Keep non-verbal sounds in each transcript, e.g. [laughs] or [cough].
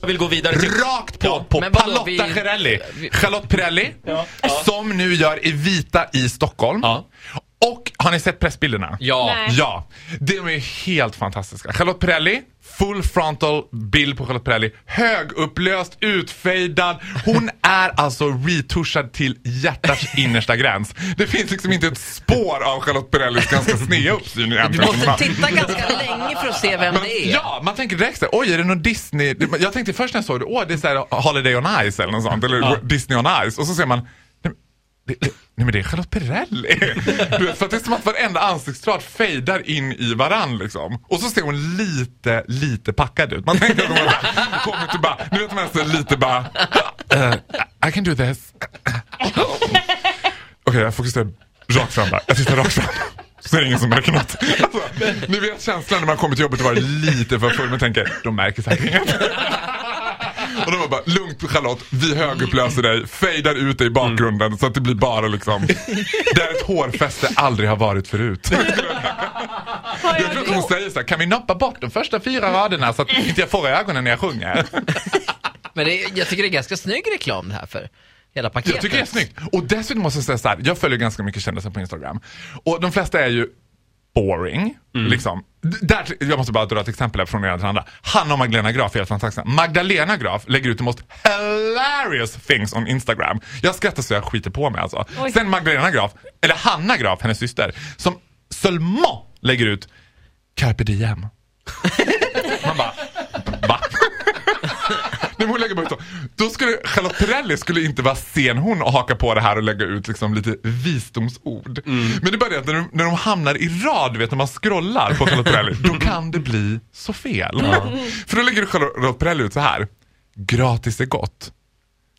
Jag vill gå vidare till... Rakt på, Ja, på vadå, Palotta vi- Gerelli. Charlotte Perrelli. Som nu gör Evita i Stockholm. Och har ni sett pressbilderna? Ja. Nej. Ja, de är helt fantastiska. Charlotte Perrelli, full frontal bild på Charlotte Perrelli. Högupplöst, utfejdad. Hon [laughs] är alltså retuschad till hjärtats innersta gräns. Det finns liksom inte ett spår av Charlotte Perrellis ganska sneda uppsyn Du egentligen. måste titta ganska länge för att se vem Men, det är. ja, man tänker direkt såhär, oj är det någon Disney? Jag tänkte först när jag såg det, åh det är såhär Holiday on Ice eller något sånt, eller Disney on Ice. Och så ser man, det, det, nej men det är Charlotte Perrelli. [laughs] För att det är som att varenda ansiktsdrag fejdar in i varann liksom. Och så ser hon lite, lite packad ut. Man tänker att hon bara, kommer och bara, nu vet man så lite bara, uh, I can do this. [laughs] Okej, jag fokuserar rakt fram där. Jag tittar rakt fram. Så är det ingen som märker något. Alltså, ni vet känslan när man kommer till jobbet och varit lite för full men tänker, de märker säkert inget. Bara, lugnt Charlotte, vi högupplöser dig, fejdar ut dig i bakgrunden så att det blir bara liksom, där ett hårfäste aldrig har varit förut. Jag tror att hon säger så här, kan vi noppa bort de första fyra raderna så att inte jag får ögonen när jag sjunger? Men det, jag tycker det är ganska snygg reklam det här för hela paketet. Jag tycker det är snyggt. Och dessutom måste jag säga så här, jag följer ganska mycket kändisar på Instagram. Och de flesta är ju boring. Liksom. Där, jag måste bara dra ett exempel här från det ena till andra. Hanna och Magdalena Graf är helt fantastiska. Magdalena Graf lägger ut the most hilarious things on Instagram. Jag skrattar så jag skiter på mig alltså. Oj. Sen Magdalena Graf, eller Hanna Graf, hennes syster, som seulement lägger ut carpe diem. [laughs] Man bara, va? Hon lägger bara ut så. Då skulle Charlotte Perrelli skulle inte vara sen hon och haka på det här och lägga ut liksom lite visdomsord. Men det är bara det att när de, när de hamnar i rad, vet när man scrollar på Charlotte Perrelli, då kan det bli så fel. För då lägger Charlotte Perrelli ut så här. Gratis är gott.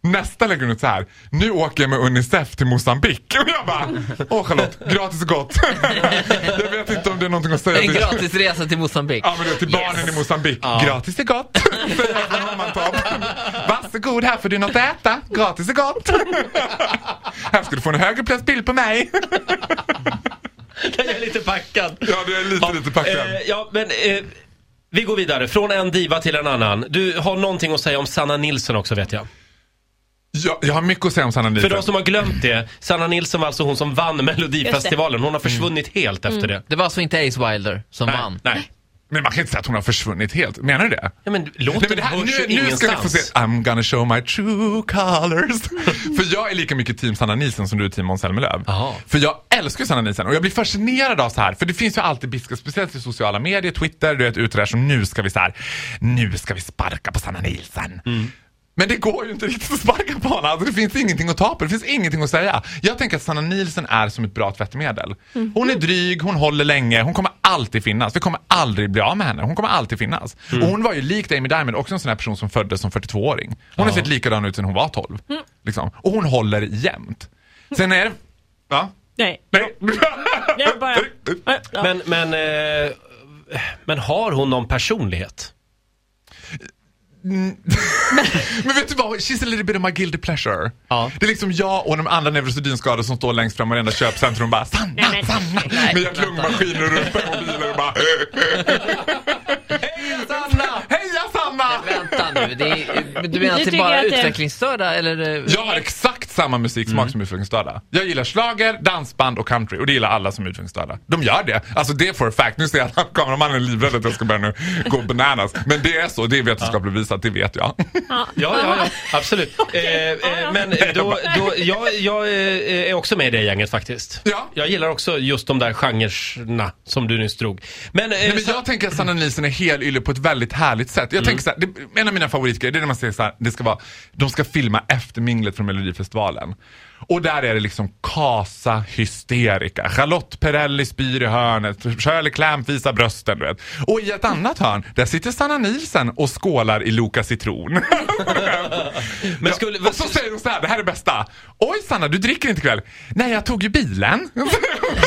Nästa lägger hon ut så här. Nu åker jag med Unicef till Mosambik. [laughs] Och jag bara, åh Charlotte, gratis är gott. [laughs] jag vet inte om det är någonting att säga En till- gratis resa till Mosambik. Ja men det är till barnen i Mosambik. Gratis är gott. [laughs] Säger jag från Hommantorp. Varsågod här får du något att äta. Gratis är gott. här ska du få en högupplöst på mig. Jag är lite packad. ja du är lite lite packad. Eh, ja, men eh, vi går vidare. Från en diva till en annan. Du har någonting att säga om Sanna Nilsson också vet jag. Jag, jag har mycket att säga om Sanna För Nielsen. de som har glömt det, Sanna Nilsson var alltså hon som vann Melodifestivalen. Hon har försvunnit helt efter det. Det var alltså inte Ace Wilder som Nej, vann. nej. Men man kan inte säga att hon har försvunnit helt. Menar du det? Ja, men låten Nej, men det här, hörs nu, ju nu ska ni få se. I'm gonna show my true colors. [laughs] För jag är lika mycket team Sanna Nielsen som du är team Måns Zelmerlöw. För jag älskar Sanna Nielsen och jag blir fascinerad av så här. För det finns ju alltid biskar, speciellt i sociala medier, Twitter, du vet ute där som nu ska vi så här. Nu ska vi sparka på Sanna Nielsen. Men det går ju inte riktigt att sparka på henne. Alltså, det finns ingenting att ta på. Det finns ingenting att säga. Jag tänker att Sanna Nielsen är som ett bra tvättmedel. Hon är dryg, hon håller länge, hon kommer alltid finnas. Vi kommer aldrig bli av med henne. Hon kommer alltid finnas. Och hon var ju likt Amy Diamond, också en sån här person som föddes som 42-åring. Hon har sett likadan ut sedan hon var 12. Liksom. Och hon håller jämt. Sen är det... Va? Nej. Nej. [laughs] Jag bara... Ja. Men, men, eh, men har hon någon personlighet? [laughs] Men vet du vad? She's a little bit of my guilty pleasure. Ja. Det är liksom jag och de andra neurosedynskadade som står längst fram i varenda köpcentrum och bara Sanna, Nej, men- Sanna! Nej, Med hjärt-lungmaskiner och runt på mobiler och bara Sanna! Heja Sanna! Vänta nu, det är, du menar Du att det är bara att det- utvecklingsstörda eller? Jag har exakt samma musiksmak som utvecklingsstörda. Jag gillar slager, dansband och country och det gillar alla som är utvecklingsstörda. De gör det. Alltså det är for a fact. Nu ser jag att kameramannen är livrädd att jag ska börja nu gå bananas. Men det är så, det är vetenskapligt bevisat, det vet jag. Ja, [laughs] ja, ja absolut. [laughs] Eh, eh, men då, då, jag, jag eh, är också med i det gänget faktiskt. Ja. Jag gillar också just de där genrerna som du nyss drog. Men, eh, Nej, men så- jag tänker att Sanna Nielsen är helylle på ett väldigt härligt sätt. Jag tänker så här, det, en av mina favoritgrejer det är när man säger så här, det ska vara, de ska filma efterminglet från Melodifestivalen. Och där är det liksom kasa hysterika. Charlotte Perrelli spyr i hörnet, Shirley Clamp visar brösten. Du vet. Och i ett annat hörn, där sitter Sanna Nielsen och skålar i Loka citron. [laughs] Men skulle- ja, och så säger hon så här, det här är det bästa. Oj Sanna, du dricker inte ikväll. Nej, jag tog ju bilen.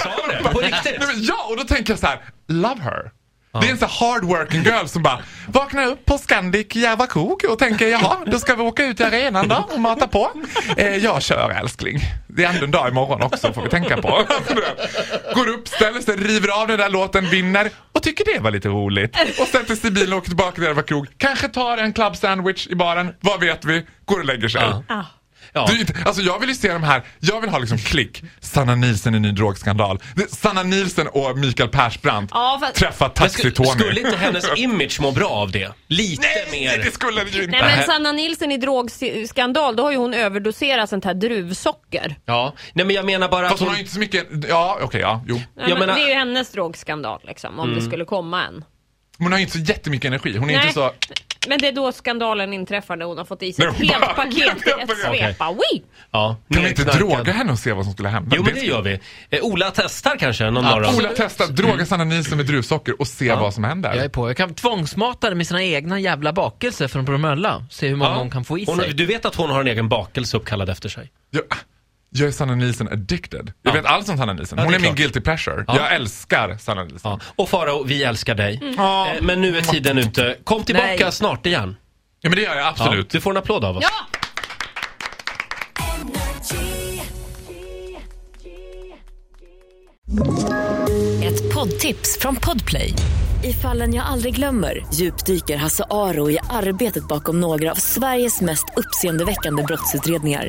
Sa hon det? På riktigt? [laughs] Ja, och då tänker jag så här, love her. Det är en sån hard working girl som bara vaknar upp på Scandic Järvakok och tänker jaha, då ska vi åka ut i arenan då och mata på. Eh, jag kör älskling. Det är ändå en dag imorgon också får vi tänka på. [laughs] Går upp, ställer sig, river av den där låten, vinner och tycker det var lite roligt. Och sätter sig i bilen och åker tillbaka till Järvakrok. Kanske tar en club sandwich i baren, vad vet vi? Går och lägger sig. Ja. Ja. Det alltså jag vill ju se de här, jag vill ha liksom klick, Sanna Nielsen i ny drogskandal. Sanna Nielsen och Mikael Persbrandt Ja, fast- träffar Taxi-Tony. skulle inte hennes [laughs] image må bra av det? Lite Nej, mer... det skulle det ju inte. Nej men Sanna Nilsson i drogskandal, då har ju hon överdoserat sånt här druvsocker. Ja, nej men jag menar bara Fast att hon hon... har ju inte så mycket, ja okej ja, jo. Nej, Jag men menar- Det är ju hennes drogskandal liksom, om det skulle komma en. Hon har ju inte så jättemycket energi, hon är Nej. inte så... Men det är då skandalen inträffar när hon har fått i sig ett hon helt paket [laughs] i ett Okej. svep. Bara, Wii! Ja, Kan vi inte droga henne och se vad som skulle hända? Jo men det gör vi. Eh, Ola testar kanske någon morgon. Ola testa, droga Sanna Nielsen med druvsocker och se vad som händer. Jag är på. Jag kan tvångsmata henne med sina egna jävla bakelser från Bromölla. Se hur många Ja. hon kan få i Hon, sig. du vet att hon har en egen bakelse uppkallad efter sig? Jag, jag är Sanna Nielsen addicted. Jag Ja. vet allt om Sanna. Ja, Hon är, är min guilty pleasure. Ja. Jag älskar Sanna. Ja. Och Farao, vi älskar dig. Ja. Eh, Men nu är tiden ute. Kom tillbaka Nej. snart igen. Ja men det gör jag Ja, absolut. du får en applåd av oss. Ja! Ett poddtips från Podplay. I fallen jag aldrig glömmer djupdyker Hasse Aro i arbetet bakom några av Sveriges mest uppseendeväckande brottsutredningar.